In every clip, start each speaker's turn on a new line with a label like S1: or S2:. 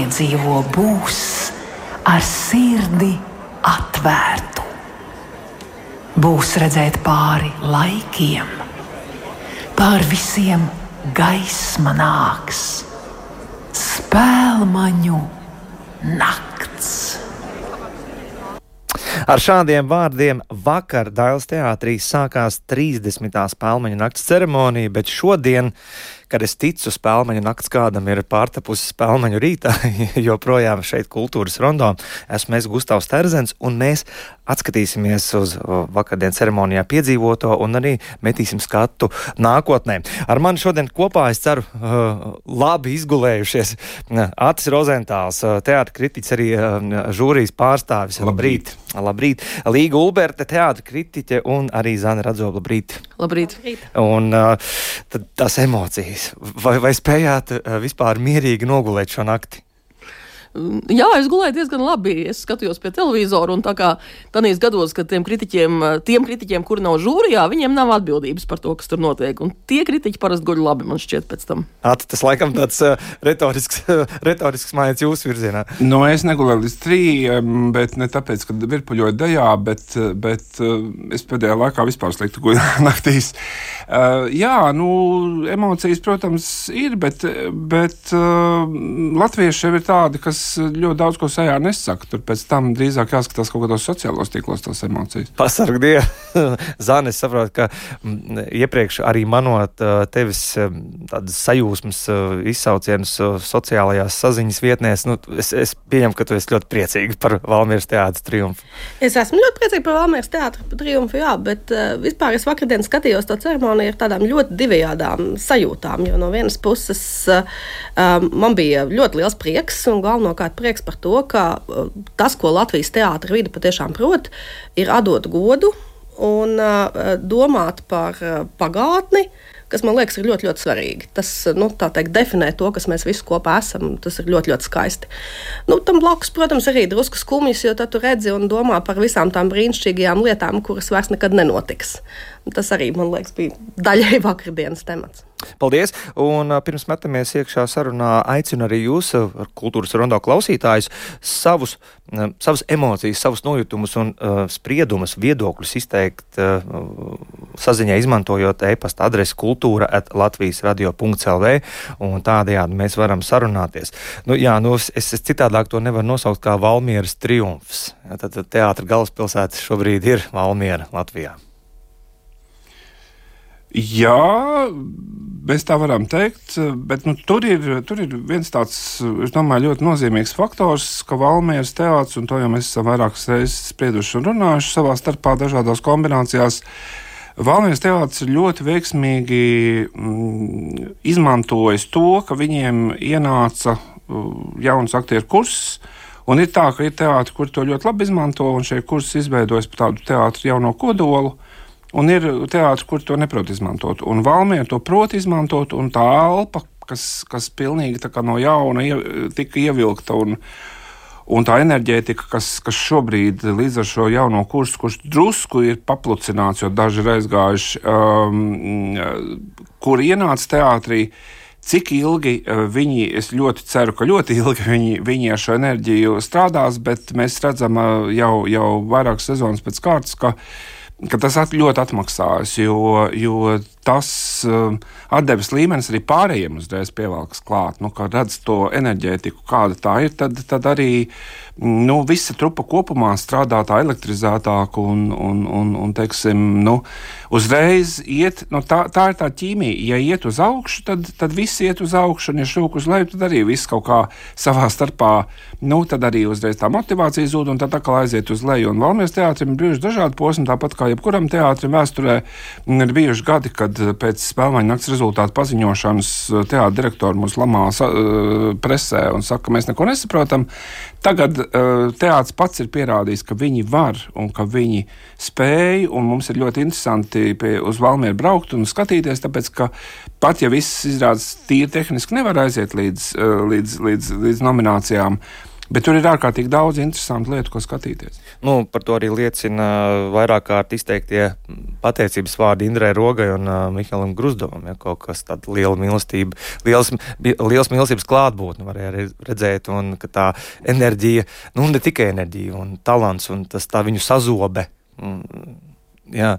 S1: jāpiedzīvo būs ar sirdi atvērtu. Būs redzēt pāri laikiem, pār visiem gaisma nāks, spēlmaņu nakts.
S2: Ar šādiem vārdiem vakar Dāvidas teātrī sākās 30. spēļu nakts ceremonija, bet šodien kad es ticu spēļu nakts kādam ir pārtapusi spēļu rītā, joprojām šeit kultūras rondo esmu es Gustavs Terzens, un mēs atskatīsimies uz vakardienas ceremonijā piedzīvoto un arī metīsim skatu nākotnē. Ar mani šodien kopā es ceru labi izgulējušies Atis Rozentāls, teātra kritiķis, arī žūrijas pārstāvis. Labrīt! Labrīt! Līga Ulberta, teātra kritiķe un arī Zana Radzola. Labrīt!
S3: Labrīt!
S2: Un tad tās emocijas vai, vai spējāt uh, vispār mierīgi nogulēt šo nakti?
S3: Jā, es gulēju diezgan labi. Es skatījos pie televizora, un tā kā tajos gados, kad tiem kritiķiem, tiem kritiķiem, kuri nav žūrijā, viņiem nav atbildības par to, kas tur notiek. Un tie kritiķi parasti guļ labi, man šķiet, pēc tam.
S2: At, tas laikam tāds uh, retorisks, uh, retorisks mājiņš jūsu virzienā.
S4: No, es negulēju līdz trījiem, bet ne tāpēc, ka virpuļoju dejā, bet, bet uh, es pēdējā laikā vispār slikti guļu naktīs. Uh, jā, nu, emocijas, protams, ir, bet, bet uh, latvieši jau ir tādi, kas kas ļoti daudz ko sajā nesaka. Tur pēc tam drīzāk jāskatās kaut kādos sociālos tīklos, tās emocijas.
S2: Pasarg Dievu! Zāne, es saprotu, ka mm, iepriekš arī manot tevis tādas sajūsmas izsaucienus sociālajās saziņas vietnēs, nu, es, es pieņemu, ka tu esi ļoti priecīgi par Valmieras teātras triumfu.
S5: Es esmu ļoti priecīgi par Valmieras teātra triumfu, jā, bet vispār es vakardien skatījos to ceremoniju ar tādām ļoti divējādām sajūtām, jo no vienas puses um, man bija ļoti liels prieks un galveno galvenokārt prieks par to, ka uh, tas, ko Latvijas teātris vide patiešām prot, ir atdot godu un uh, domāt par uh, pagātni, kas man liekas ir ļoti, ļoti svarīgi. Tas nu, teikt, definē to, kas mēs visi kopā esam. Tas ir ļoti, ļoti skaisti. Nu, tam blakus, protams, arī drusku skumjas, jo tu redzi un domā par visām tām brīnišķīgajām lietām, kuras vairs nekad nenotiks. Tas arī, man liekas, bija daļai vakardienas temats.
S2: Paldies! Un pirms metamies iekšā sarunā, aicinu arī jūs, kultūras rondo klausītājus, savus, savas emocijas, savus nojutumus un uh, spriedumus, viedokļus izteikt uh, saziņā, izmantojot e-pasta adresi kultūra at Latvijas radio.clv, un tādējādi mēs varam sarunāties. Nu, jā, nu, es, es citādāk to nevaru nosaukt kā Valmieras triumfs. Tad, tad teātra galvaspilsēta šobrīd ir Valmiera Latvijā.
S4: Jā, mēs tā varam teikt, bet nu, tur, ir, tur ir viens tāds, es domāju, ļoti nozīmīgs faktors, ka Valmieras teātris, un to jau mēs esam vairākas reizes sprieduši un runājuši savā starpā dažādās kombinācijās. Valmieras teātris ļoti veiksmīgi mm, izmantojis to, ka viņiem ienāca uh, jauns aktieru kurss. Un ir tā, ka ir teātris, kur to ļoti labi izmanto, un šie kursi izveidojas par tādu teātru jauno kodolu. Un ir teātris, kur to neprot izmantot. Un Valmiera to prot izmantot, un tā elpa, kas, kas pilnīgi no jauna tika ievilkta. Un, Un tā enerģētika, kas, kas šobrīd līdz ar šo jauno kursu, kurš drusku ir paplucināts, jo daži ir aizgājuši, um, kur ienāca teātrī, cik ilgi uh, viņi, es ļoti ceru, ka ļoti ilgi viņi, viņi ar šo enerģiju strādās, bet mēs redzam uh, jau, jau vairākas sezonas pēc kārtas, ka uh, ka tas at, ļoti atmaksājas, jo, jo tas uh, atdeves līmenis arī pārējiem uzreiz pievelkas klāt. Nu, kad redz to enerģētiku, kāda tā ir, tad, tad arī nu, visa trupa kopumā strādā tā elektrizētāk un, un, un, un teiksim, nu, uzreiz iet. Nu, tā, tā ir tā ķīmija. Ja iet uz augšu, tad, tad viss iet uz augšu, un ja šūk uz leju, tad arī viss kaut kā savā starpā, nu, tad arī uzreiz tā motivācija zūd, un tad atkal aiziet uz leju. Un Valmijas teātrim ir bijuši dažādi posmi, tāpat kā jebkuram teātrim vēsturē ir bijuši gadi, kad pēc spēļu nakts rezultātu paziņošanas teātris direktors mūs lamā presē un saka, ka mēs neko nesaprotam. Tagad teātris pats ir pierādījis, ka viņi var un ka viņi spēj, un mums ir ļoti interesanti pie, uz Valmieru braukt un skatīties, tāpēc ka pat ja viss izrādās tīri tehniski, nevar aiziet līdz, līdz, līdz, līdz nominācijām. Bet tur ir ārkārtīgi daudz interesantu lietu, ko skatīties.
S2: Nu, par to arī liecina vairāk kārt izteiktie pateicības vārdi Indrai Rogai un uh, Mihālam Grusdovam. Ja, kaut kas tāds - liela mīlestība, liels, liels mīlestības klātbūtne varēja redzēt, un tā enerģija, nu ne tikai enerģija, un talants, un tas tā viņu sazobe. Un, Jā,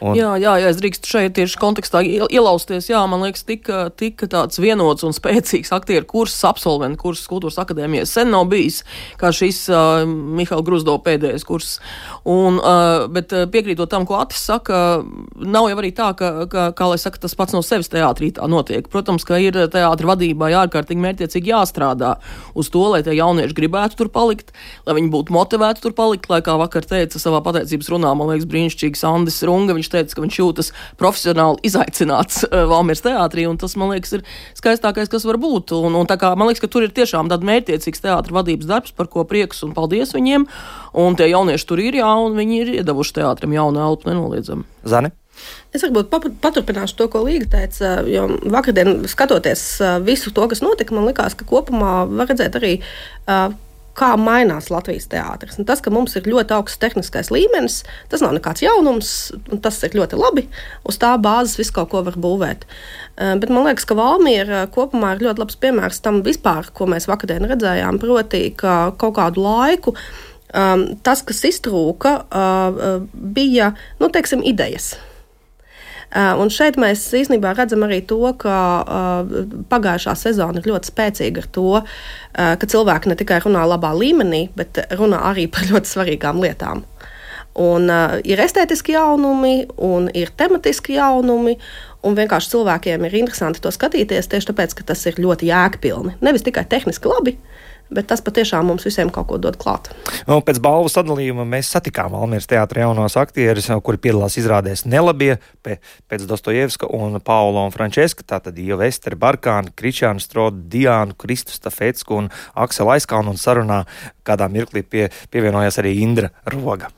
S3: un... jā, jā, jā, es drīkstu šeit tieši kontekstā ielausties. Jā, man liekas, tika, tika tāds vienots un spēcīgs aktieru kurs, absolventu kurs kultūras akadēmijā. Sen nav bijis kā šis uh, Mihaila Grusdo pēdējais kurs. Un, uh, bet piekrītot tam, ko Atis saka, nav jau arī tā, ka, ka kā lai saka, tas pats no sevis teātrī tā notiek. Protams, ka ir teātra vadībai ārkārtīgi mērķiecīgi jāstrādā uz to, lai tie jaunieši gribētu tur palikt, lai viņi būtu motivēti tur palikt, lai, kā vakar teica savā pateicības runā, man liekas, brīnišķīgs Andris Runga. Viņš teica, ka viņš jūtas profesionāli izaicināts uh, Valmieras teātrī, un tas, man liekas, ir skaistākais, kas var būt. Un, un tā kā man liekas, ka tur ir tiešām tāds mērķiecīgs teātris vadības darbs, par ko prieks un paldies viņiem. Un tie jaunieši tur ir, jā, un viņi ir iedavuši teātrim jaunu elpu nenoliedzami.
S2: Zani?
S5: Es varbūt paturpināšu to, ko Līga teica. Jo vakardien, skatoties uh, visu to, kas notika, man liekas, ka kopumā var redzēt arī uh, kā mainās Latvijas teātris. Un tas, ka mums ir ļoti augsts tehniskais līmenis, tas nav nekāds jaunums, un tas ir ļoti labi. Uz tā bāzes visu kaut ko var būvēt. Eh, bet man liekas, ka Valmiera kopumā ir ļoti labs piemērs tam vispār, ko mēs vakardien redzējām. Proti, ka kaut kādu laiku um, tas, kas iztrūka, uh, bija nu, teiksim, idejas. Uh, un šeit mēs īstenībā redzam arī to, ka uh, pagājušā sezona ir ļoti spēcīga ar to, uh, ka cilvēki ne tikai runā labā līmenī, bet runā arī par ļoti svarīgām lietām. Un, uh, ir estētiski jaunumi, un ir tematiski jaunumi, un vienkārši cilvēkiem ir interesanti to skatīties tieši tāpēc, ka tas ir ļoti jēgpilni. Nevis tikai tehniski labi, Bet tas patiešām mums visiem kaut ko dod klāt.
S2: Nu, pēc balvu sadalījuma mēs satikām Valmīras teātra jaunos aktierus, kuri piedalās izrādēs Nelabie, pēc Dostojevska un Paula un Frančeska, tātad Ieva Esteri, Barkāna, Kričāna Stroda, Diānu, Kristus Tafetsku un Aksela Aizkalnu un sarunā kādā mirklī pie, pievienojās arī Indra Roga.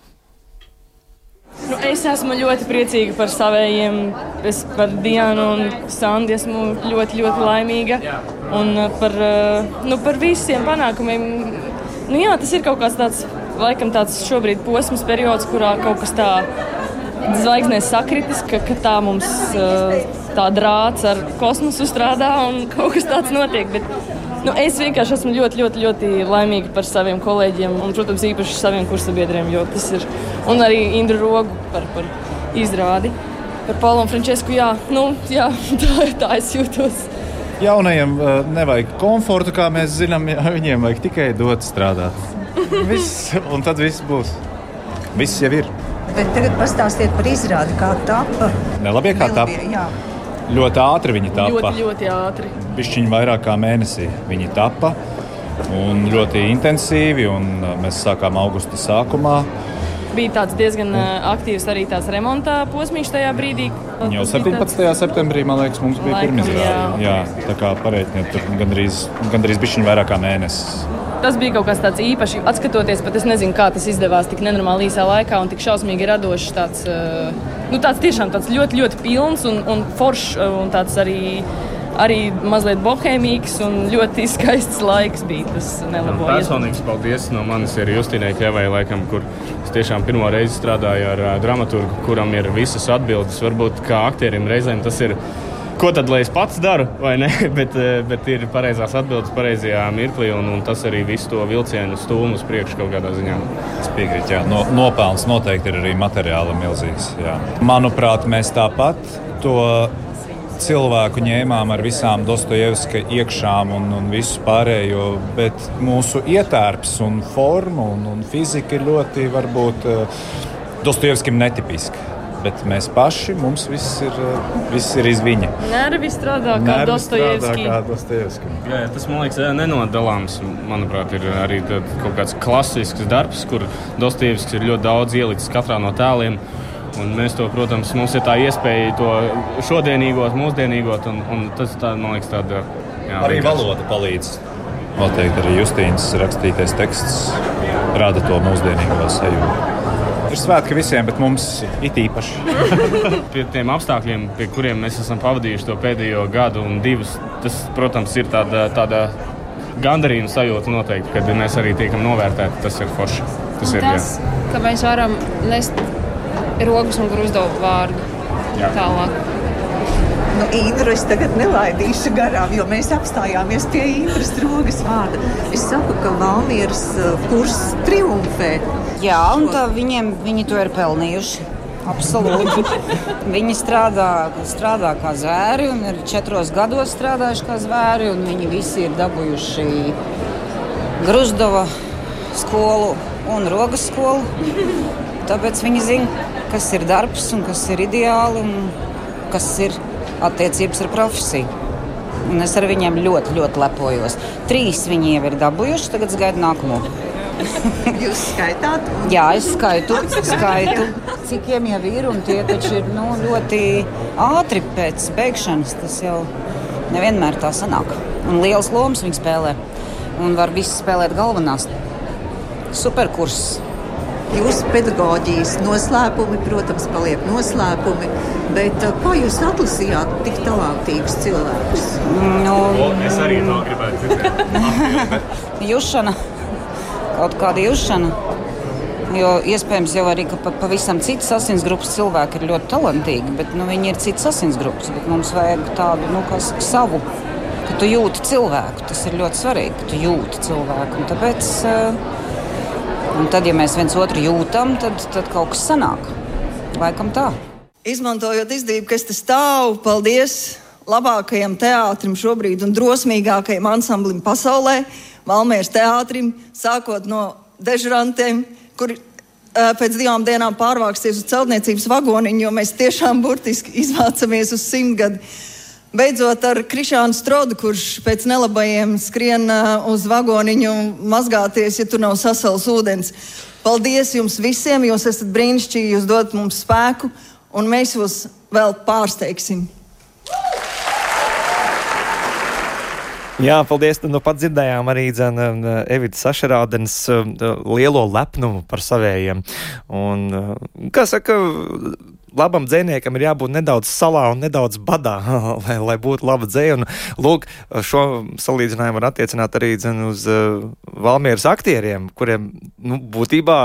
S6: Nu, es esmu ļoti priecīga par saviem, es par Dianu un Sandu esmu ļoti, ļoti laimīga. Un uh, par, uh, nu, par visiem panākumiem. Nu, jā, tas ir kaut kāds tāds, laikam tāds šobrīd posms, periods, kurā kaut kas tāds zvaigznēs sakritis, ka, ka tā mums uh, tā drāts ar kosmosu strādā un kaut kas tāds notiek. Bet, Nu, es vienkārši esmu ļoti, ļoti, ļoti laimīga par saviem kolēģiem un, protams, īpaši saviem kursabiedriem, jo tas ir. Un arī Indru Rogu par, par izrādi. Par Paulu un Frančisku, jā, nu, jā tā, tā es jūtos.
S7: Jaunajiem uh, nevajag komfortu, kā mēs zinām, viņiem vajag tikai dot strādāt. viss, un tad viss būs. Viss jau ir.
S8: Bet tagad pastāstiet par izrādi, kā tā.
S7: Nelabie kā tā. Ļoti ātri viņi tapa.
S6: Ļoti, ļoti ātri.
S7: Pišķiņi vairāk kā mēnesī viņi tapa. Un ļoti intensīvi, un uh, mēs sākām augusta sākumā.
S6: Bija tāds diezgan uh, aktīvs arī tās remonta posms tajā brīdī.
S7: Jau 17. septembrī, man liekas, mums bija pirmā izrāde. Jā. tā kā pareiķiniet, tur gandrīz, gandrīz bišķiņi vairāk kā mēnesis.
S6: Tas bija kaut kas tāds īpašs. Atskatoties, pat es nezinu, kā tas izdevās tik nenormāli īsā laikā un tik šausmīgi radošs. Tāds, nu, tāds tiešām tāds ļoti, ļoti pilns un, un foršs un tāds arī. Arī mazliet bohēmīgs un ļoti skaists laiks bija tas.
S9: Personīgs paldies no manis ir Justīnai Kevai, laikam, kur es tiešām pirmo reizi strādāju ar dramaturgu, kuram ir visas atbildes. Varbūt kā aktierim reizēm tas ir ko tad lai es pats daru, vai ne? bet, eh, bet ir pareizās atbildes pareizajā mirklī, un, un tas arī visu to vilcienu stūmu uz priekšu kaut kādā ziņā.
S7: Es piekrītu, jā. No, nopelns noteikti ir arī materiāli milzīgs. Jā. Manuprāt, mēs tāpat to cilvēku ņēmām ar visām Dostojevska iekšām un, un visu pārējo, bet mūsu ietērps un forma un, un fizika ir ļoti, varbūt, eh, Dostojevskim netipiska bet mēs paši, mums viss ir, viss ir iz viņa.
S6: Nervi strādā kā
S7: Dostojevski.
S9: Jā, tas man liekas nenodalāms. Manuprāt, ir arī kaut kāds klasisks darbs, kur Dostojevskis ir ļoti daudz ielicis katrā no tēliem. Un mēs to, protams, mums ir tā iespēja to šodienīgot, mūsdienīgot, un, un tas, tā, man liekas, tāda.
S7: Jā, arī vienkārši. valoda palīdz. Noteikti arī Justīnas rakstītais teksts rada to mūsdienīgo sajūtu. Ir svētki visiem, bet mums it īpaši.
S9: pie tiem apstākļiem, pie kuriem mēs esam pavadījuši to pēdējo gadu un divus, tas, protams, ir tāda, tāda gandarījuma sajūta noteikti, kad mēs arī tiekam novērtēti. Tas ir forši. Tas ir,
S10: tas, jā. ka mēs varam nest rokas un grūzdovu vārdu jā. tālāk.
S8: Nu, Indru es tagad nelaidīšu garām, jo mēs apstājāmies pie Indras rokas vārda. Es saku, ka Valmieras uh, kurs triumfē.
S11: Jā, un tā viņiem, viņi to ir pelnījuši. Absolūti. viņi strādā, strādā kā zvēri un ir četros gados strādājuši kā zvēri. Viņi visi ir dabūjuši Grusdova skolu un rokas skolu. Tāpēc viņi zina, kas ir darbs un kas ir ideāli un kas ir attiecības ar profesiju. Un es ar viņiem ļoti, ļoti lepojos. Trīs viņi jau ir dabūjuši, tagad gaidu nākamo.
S8: Jūs skaitāt?
S11: Jā, es skaitu, skaitu cik jau ir. Tie taču ir nu, ļoti ātri pēc beigšanas. Tas jau nevienmēr tā sanāk. Un liels lomas viņi spēlē. Un var visi spēlēt galvenās. Superkurs.
S8: Jūsu pedagoģijas noslēpumi, protams, paliek noslēpumi. Bet uh, kā jūs atlasījāt tik talantīgus cilvēkus?
S11: Nu,
S9: o, es arī to gribētu.
S11: Jušana, kaut kāda jušana. Jo iespējams jau arī pa, pavisam citas asinsgrupas cilvēki ir ļoti talantīgi, bet nu, viņi ir citas asinsgrupas. Mums vajag tādu nu, saka, savu, ka tu jūti cilvēku. Tas ir ļoti svarīgi, ka tu jūti cilvēku. Un tāpēc uh, Un tad, ja mēs viens otru jūtam, tad, tad kaut kas sanāk. Laikam tā.
S12: Izmantojot izdevību, kas te stāv, paldies labākajam teātrim šobrīd un drosmīgākajam ansamblim pasaulē, Valmēras teātrim, sākot no dežurantiem, kuri pēc divām dienām pārvāksties uz celtniecības vagoniņu, jo mēs tiešām burtiski izvācamies uz simtgadu. Beidzot ar Krišānu Strodu, kurš pēc nelabajiem skrien uz vagoniņu mazgāties, ja tur nav sasals ūdens. Paldies jums visiem, jūs esat brīnišķīgi, jūs dodat mums spēku, un mēs jūs vēl pārsteigsim.
S2: Jā, paldies. Nu, pat dzirdējām arī Evita Sašarādens lielo lepnumu par savējiem. Un, kā saka, labam dziniekam ir jābūt nedaudz salā un nedaudz badā, lai, lai būtu laba dzēja. Un, lūk, šo salīdzinājumu var attiecināt arī dzen, uz uh, Valmieras aktieriem, kuriem nu, būtībā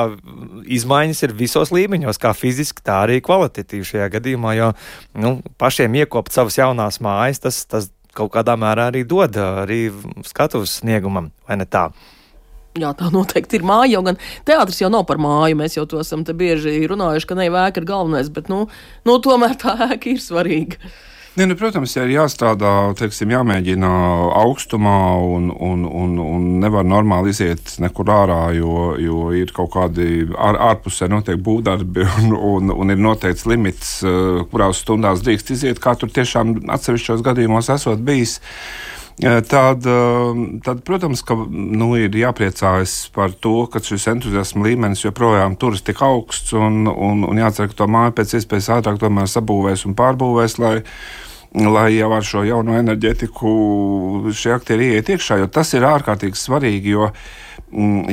S2: izmaiņas ir visos līmeņos, kā fiziski, tā arī kvalitatīvi šajā gadījumā. Jo nu, pašiem iekopt savas jaunās mājas, tas, tas kaut kādā mērā arī dod arī skatuves sniegumam, vai ne tā?
S3: Jā, tā noteikti ir māja. Jau gan teātris jau nav par māju. Mēs jau to esam bieži runājuši, ka ne ēka ir galvenais, bet nu, nu, tomēr tā ēka ir svarīga.
S4: Ne, nu, protams, ja ir jāstrādā, teiksim, jāmēģina augstumā un, un, un, un nevar normāli iziet nekur ārā, jo, jo ir kaut kādi ār, ārpusē notiek būvdarbi un, un, un ir noteikts limits, eh, kurās stundās drīkst iziet, kā tur tiešām atsevišķos gadījumos esot bijis. Tad, tad, protams, ka nu, ir jāpriecājas par to, ka šis entuziasma līmenis joprojām turas tik augsts un, un, un jācer, ka to māju pēc iespējas ātrāk tomēr sabūvēs un pārbūvēs, lai, lai jau ar šo jauno enerģetiku šie aktieri ieiet iekšā, jo tas ir ārkārtīgi svarīgi. Jo, Mm,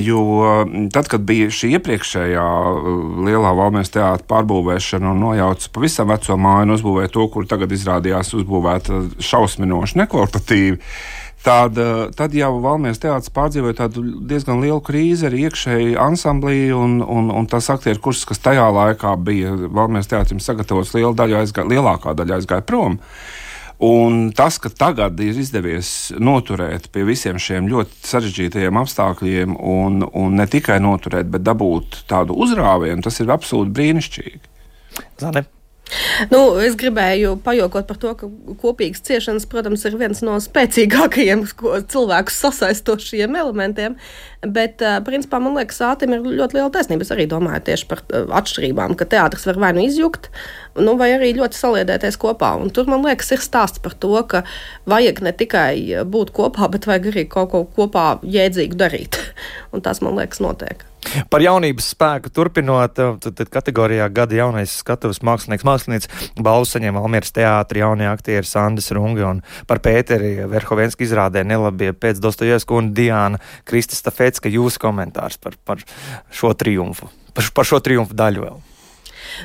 S4: jo mm, tad, kad bija šī iepriekšējā uh, lielā valmēs teātra pārbūvēšana un nojauca pavisam veco māju un uzbūvēja to, kur tagad izrādījās uzbūvēta šausminoši nekvalitatīvi, Tad, tad jau Valmijas teātris pārdzīvoja tādu diezgan lielu krīzi arī iekšēji ansamblī, un, un, un tas aktieru kurs, kas tajā laikā bija Valmijas teātrim sagatavots, liela daļa aizgāja, lielākā daļa aizgāja prom. Uh, Un tas, ka tagad ir izdevies noturēt pie visiem šiem ļoti sarežģītajiem apstākļiem, un, un ne tikai noturēt, bet dabūt tādu uzrāvienu, tas ir absolūti brīnišķīgi.
S2: Zane.
S5: Nu, es gribēju pajokot par to, ka kopīgas ciešanas, protams, ir viens no spēcīgākajiem cilvēku sasaistošiem elementiem. Bet, principā, man liekas, Ātrim ir ļoti liela taisnība. Es arī domāju tieši par atšķirībām, ka teātris var vai nu izjukt, nu, vai arī ļoti saliedēties kopā. Un tur, man liekas, ir stāsts par to, ka vajag ne tikai būt kopā, bet vajag arī kaut ko kopā jēdzīgu darīt. Un tas, man liekas, notiek.
S2: Par jaunības spēku turpinot, tad, tad kategorijā gada jaunais skatuves mākslinieks, mākslinieks balvu saņem Almieras teātri jaunie aktieri Sandis Rungi un par Pēteri Verhovenski izrādē nelabie pēc Dostojevska un Diāna Krista Stafetska jūsu komentārs par, par šo triumfu, par, par šo triumfu daļu vēl.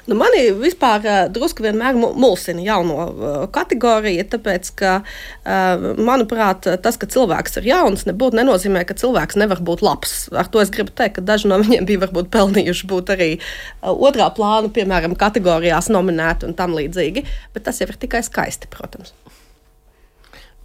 S5: Nu, mani vispār uh, drusku vienmēr mulsina jauno uh, kategoriju, tāpēc, ka, uh, manuprāt, tas, ka cilvēks ir jauns, nebūtu nenozīmē, ka cilvēks nevar būt labs. Ar to es gribu teikt, ka daži no viņiem bija varbūt pelnījuši būt arī otrā plāna, piemēram, kategorijās nominēti un tam līdzīgi, bet tas jau ir tikai skaisti, protams.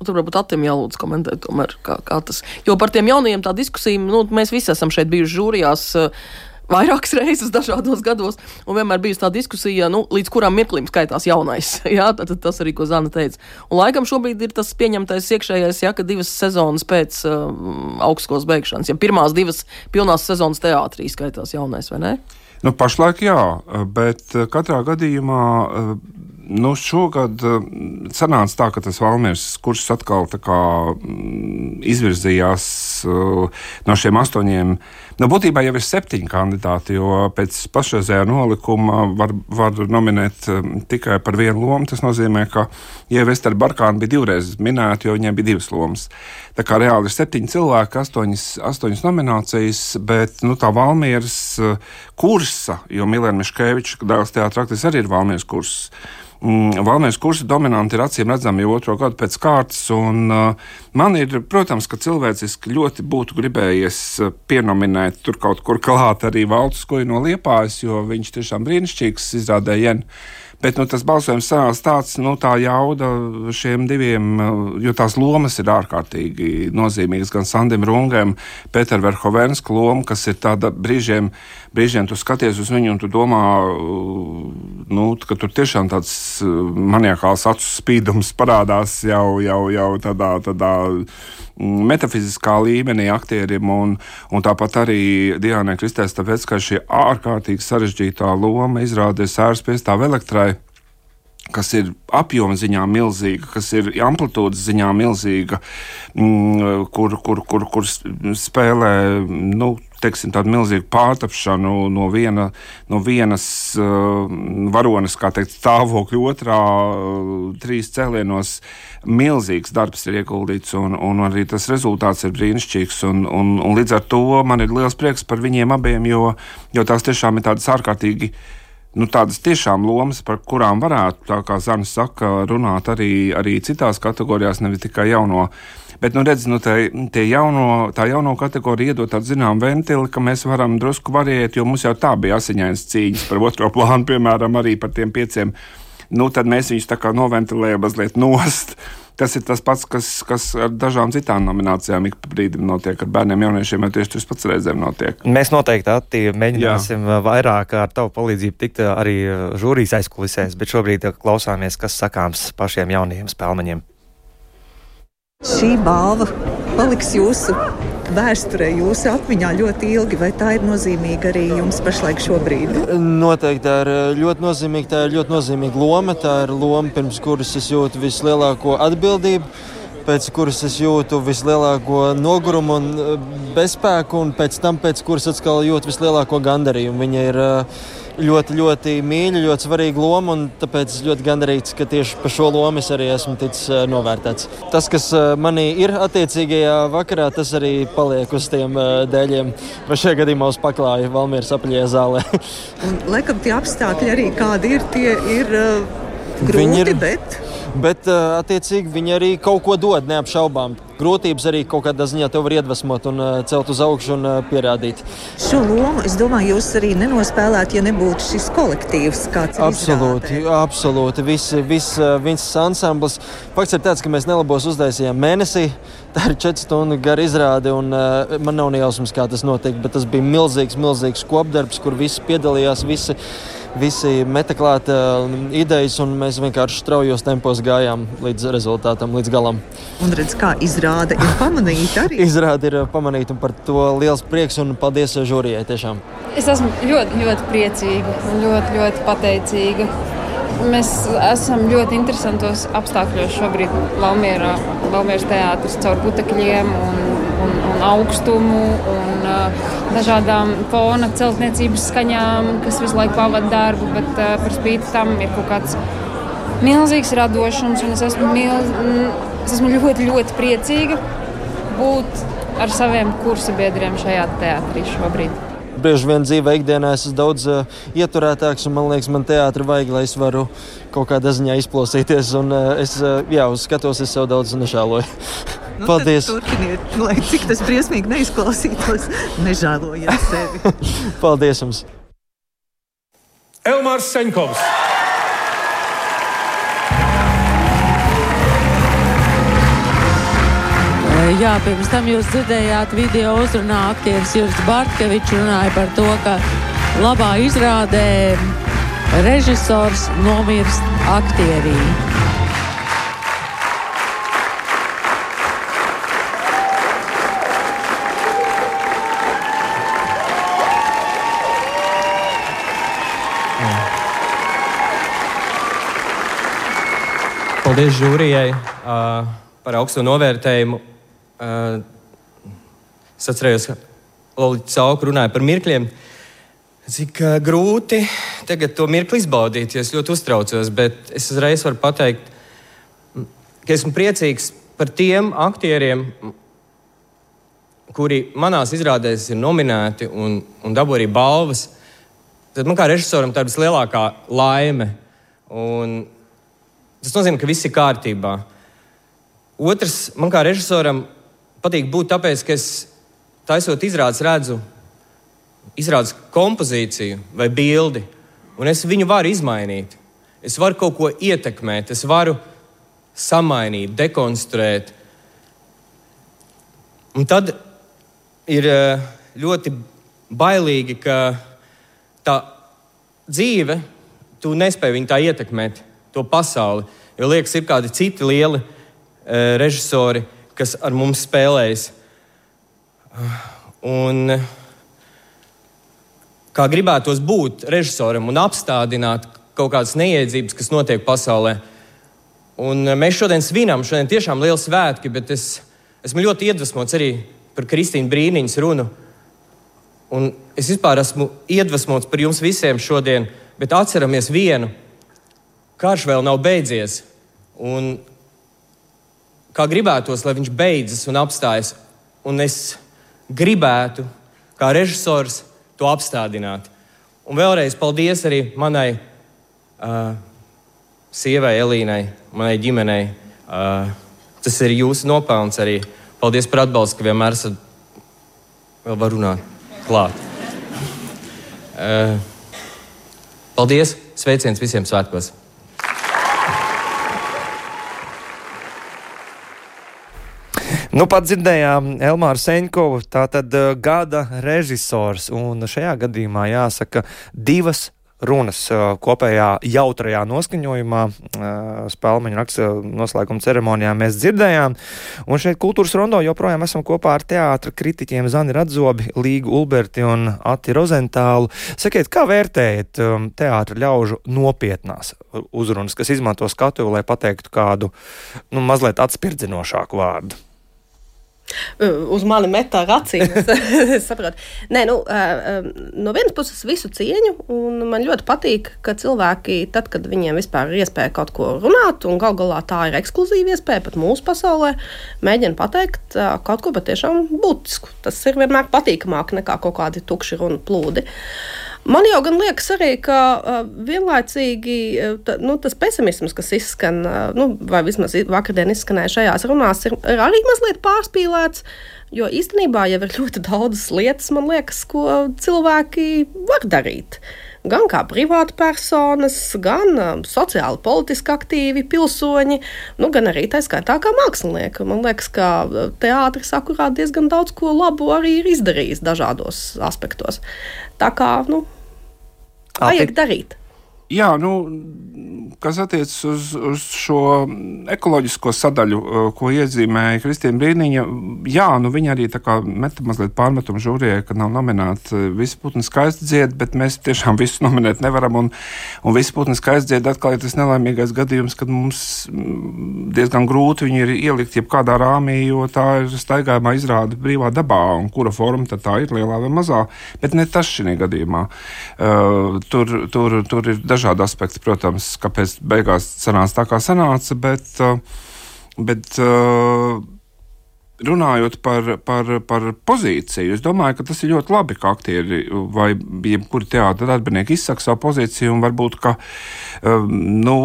S3: Nu, tur varbūt Atim jālūdz komentēt, tomēr, kā, kā tas. Jo par tiem jaunajiem tā diskusija, nu, mēs visi esam šeit bijuši žūrijās. Uh, vairākas reizes dažādos gados, un vienmēr bijusi tā diskusija, nu, līdz kuram mirklim skaitās jaunais. jā, tad, tas arī, ko Zana teica. Un laikam šobrīd ir tas pieņemtais iekšējais, ja, ka divas sezonas pēc uh, augstskolas beigšanas, ja pirmās divas pilnās sezonas teātrī skaitās jaunais, vai ne?
S4: Nu, pašlaik jā, bet uh, katrā gadījumā uh, nu, šogad eh, sanāca tā, ka tas Valmīras kurs atkal kā, mm, izvirzījās uh, no šiem astoņiem. Nu, būtībā jau ir septiņi kandidāti, jo pēc pašreizējā nolikuma var, var nominēt um, tikai par vienu lomu. Tas nozīmē, ka Ievesta Barkāna bija divreiz minēta, jo viņai bija divas lomas. Tā kā reāli ir septiņi cilvēki, astoņas, astoņas nominācijas, bet nu, tā Valmīras uh, kursa, jo Milēna Miškeviča dēls teātris arī ir Valmīras kurss. Mm, Valmijas kursa dominanti ir acīm redzami jau otro gadu pēc kārtas. Un, uh, man ir, protams, ka cilvēciski ļoti būtu gribējies uh, pienominēt tur kaut kur klāt arī Valtus Koju no Liepājas, jo viņš tiešām brīnišķīgs izrādēja. Bet nu, tas balsojums sanāca tāds, nu, tā jauda šiem diviem, jo tās lomas ir ārkārtīgi nozīmīgas. Gan Sandim Rungam, Pēteram Verhovenska loma, kas ir tāda brīžiem, brīžiem tu skaties uz viņu un tu domā, nu, ka tur tiešām tāds maniakāls acu spīdums parādās jau, jau, jau tādā. tādā metafiziskā līmenī aktierim, un, un tāpat arī Dienai Kristēs, tāpēc, ka šī ārkārtīgi sarežģītā loma izrādījās ēras piestāv elektrai kas ir apjoma ziņā milzīga, kas ir amplitūdas ziņā milzīga, mm, kur, kur, kur, kur spēlē nu, teiksim, tādu milzīgu pārtapšanu no, viena, no vienas uh, varonas, kā teikt, stāvokļa otrā, uh, trīs cēlienos. Milzīgs darbs ir ieguldīts, un, un arī tas rezultāts ir brīnišķīgs. Un, un, un līdz ar to man ir liels prieks par viņiem abiem, jo, jo tās tiešām ir tādas ārkārtīgi nu, tādas tiešām lomas, par kurām varētu, kā Zana saka, runāt arī, arī citās kategorijās, nevis tikai jauno Bet, nu, redz, nu, tā, jauno, tā jauno kategorija iedod tādu zinām ventili, ka mēs varam drusku variēt, jo mums jau tā bija asiņainas cīņas par otro plānu, piemēram, arī par tiem pieciem. Nu, tad mēs viņus tā kā noventilējam mazliet nost. Tas ir tas pats, kas, kas ar dažām citām nominācijām ik brīdim notiek. Ar bērniem, jauniešiem jau tieši tas pats reizēm notiek.
S2: Mēs noteikti atti, mēģināsim Jā. vairāk ar tavu palīdzību tikt arī žūrijas aizkulisēs, bet šobrīd klausāmies, kas sakāms pašiem jaunajiem spēlmeņiem.
S8: Šī balva paliks jūsu vēsturē, jūsu atmiņā ļoti ilgi, vai tā ir nozīmīga arī jums pašlaik šobrīd?
S13: Noteikti tā ir eh, ļoti nozīmīga. Tā ir ļoti nozīmīga loma. Tā ir loma, pirms kuras es jūtu vislielāko atbildību. Pēc kuras es jūtu vislielāko nogurumu un eh, bezspēku, un pēc tam, pēc kuras atkal jūtu vislielāko gandarījumu. Viņa ir uh, ļoti, ļoti mīļa, ļoti svarīga loma. Tāpēc es ļoti gandarīts, ka tieši par šo lomu es arī esmu ticis uh, novērtēts. Tas, kas uh, manī ir attiecīgajā vakarā, tas arī paliek uz tiem uh, dēļiem. Vai šajā gadījumā uz paklāja Valmīras apaļajā zālē.
S8: Un, laikam tie apstākļi arī kādi ir, tie ir uh, grūti, ir... bet.
S13: Bet, attiecīgi, viņi arī kaut ko dod, neapšaubām grūtības arī kaut kādā ziņā tev var iedvesmot un uh, celt uz augšu un uh, pierādīt.
S8: Šo lomu, es domāju, jūs arī nenospēlētu, ja nebūtu šis kolektīvs, kāds.
S13: Absolūti, izrādē. absolūti. Viss, viss, viss ansamblis. Fakts ir tāds, ka mēs nelabos uztaisījām mēnesī. Tā ir četru stundu gara izrāde, un uh, man nav ne jausmas, kā tas notiek. Bet tas bija milzīgs, milzīgs kopdarbs, kur visi piedalījās. Visi visi meta klāt uh, idejas, un mēs vienkārši straujos tempos gājām līdz rezultātam, līdz galam.
S8: Un redz, kā izrāde ir pamanīta arī.
S13: izrāde ir pamanīta, un par to liels prieks un paldies žūrijai tiešām.
S10: Es esmu ļoti, ļoti priecīga un ļoti, ļoti pateicīga. Mēs esam ļoti interesantos apstākļos šobrīd Valmieras teātris caur putekļiem un un, un augstumu un uh, dažādām fona celtniecības skaņām, kas visu laiku pavada darbu, bet uh, par spīti tam ir kaut kāds milzīgs radošums, un es esmu, milz, es esmu ļoti, ļoti priecīga būt ar saviem kursabiedriem šajā teātrī šobrīd.
S13: Bieži vien dzīvē, ikdienā es esmu daudz uh, ieturētāks, un man liekas, man teātris vajag, lai es varu kaut kādā ziņā izplosīties. Un, uh, es uh, jā, skatos, es sev daudz nežēloju.
S8: Nu,
S13: Paldies!
S8: Turpiniet, lai cik tas briesmīgi neizklausītos, nežēlojiet sevi.
S13: Paldies jums!
S14: Elmārs Seņkovs!
S15: Jā, pirms tam jūs dzirdējāt video uzrunā aktieris Juris Bartkevičs runāja par to, ka labā izrādē režisors nomirst aktierī.
S16: Paldies žūrijai uh, par augstu novērtējumu. Uh, es atceros, ka Lorija Cauka runāja par mirkļiem. Cik uh, grūti tagad to mirkli izbaudīt, jo es ļoti uztraucos, bet es uzreiz varu pateikt, ka esmu priecīgs par tiem aktieriem, kuri manās izrādēs ir nominēti un, un dabū arī balvas. Tad man kā režisoram tā ir vislielākā laime. Un tas nozīmē, ka viss ir kārtībā. Otrs, man kā režisoram patīk būt tāpēc, ka es taisot izrādes redzu izrādes kompozīciju vai bildi, un es viņu varu izmainīt. Es varu kaut ko ietekmēt, es varu samainīt, dekonstruēt. Un tad ir eh, ļoti bailīgi, ka tā dzīve, tu nespēji viņu tā ietekmēt, to pasauli. Jo liekas, ir kādi citi lieli uh, režisori, kas ar mums spēlējas. Un kā gribētos būt režisoram un apstādināt kaut kādas neiedzības, kas notiek pasaulē. Un mēs šodien svinam, šodien tiešām liela svētki, bet es esmu ļoti iedvesmots arī par Kristīnu Brīniņas runu. Un es vispār esmu iedvesmots par jums visiem šodien, bet atceramies vienu. Karš vēl nav beidzies. Un kā gribētos, lai viņš beidzas un apstājas. Un es gribētu, kā režisors, to apstādināt. Un vēlreiz paldies arī manai uh, sievai, Elīnai, manai ģimenei. Uh, tas ir jūsu nopelns arī. Paldies par atbalstu, ka vienmēr esat vēl var runāt klāt. Uh, paldies! Sveiciens visiem svētkos!
S2: Nu, pat dzirdējām Elmāru Seņkovu, tā tad uh, gada režisors, un šajā gadījumā jāsaka divas runas uh, kopējā jautrajā noskaņojumā, uh, spēļu nakts noslēguma ceremonijā mēs dzirdējām. Un šeit kultūras rondo joprojām esam kopā ar teātra kritiķiem Zani Radzobi, Līgu Ulberti un Ati Rozentālu. Sakiet, kā vērtējat um, teātra ļaužu nopietnās uzrunas, kas izmanto skatuvi, lai pateiktu kādu nu, mazliet atspirdzinošāku vārdu?
S5: Uz mani metā ar acīm. Es, saprotu. Nē, nu, no vienas puses, visu cieņu, man ļoti patīk, ka cilvēki, tad, kad viņiem vispār ir iespēja kaut ko runāt, un gal galā tā ir ekskluzīva iespēja pat mūsu pasaulē, mēģina pateikt kaut ko patiešām būtisku. Tas ir vienmēr patīkamāk nekā kaut kādi tukši runu plūdi. Uh, Man jau gan liekas, arī, ka uh, vienlaicīgi ta, nu, tas pesimisms, kas izskan, uh, nu, vai vismaz vakardien izskanēja šajās runās, ir, ir arī mazliet pārspīlēts. Jo īstenībā jau ir ļoti daudzas lietas, man liekas, ko cilvēki var darīt. Gan kā privātpersonas, gan um, sociāli, politiski aktīvi pilsoņi, nu, gan arī tā skaitā kā mākslinieki. Man liekas, ka teātris akurāt diezgan daudz ko labu arī ir izdarījis dažādos aspektos. Tā kā, nu, vajag darīt.
S4: Jā, nu, kas attiecas uz, uz šo ekoloģisko sadaļu, uh, ko iezīmēja Kristīna Brīniņa, jā, nu, viņa arī meta mazliet pārmetumu žūrijai, ka nav nominēta uh, visi putni skaisti dzied, bet mēs tiešām visus nominēt nevaram. Un, un visi putni skaisti dzied atkal ir tas nelaimīgais gadījums, kad mums mm, diezgan grūti viņu ir ielikt jebkādā rāmī, jo tā ir staigājumā izrāda brīvā dabā, un kura forma tad tā ir lielā vai mazā. Bet ne tas šī gadījumā. Uh, tur, tur, tur ir dažādi aspekti, protams, kāpēc beigās sanāca tā, kā sanāca. Bet, uh, bet uh, runājot par, par, par pozīciju, es domāju, ka tas ir ļoti labi, ka aktieri vai jebkuri teātris darbinieki izsaka savu pozīciju un varbūt, ka um, nu,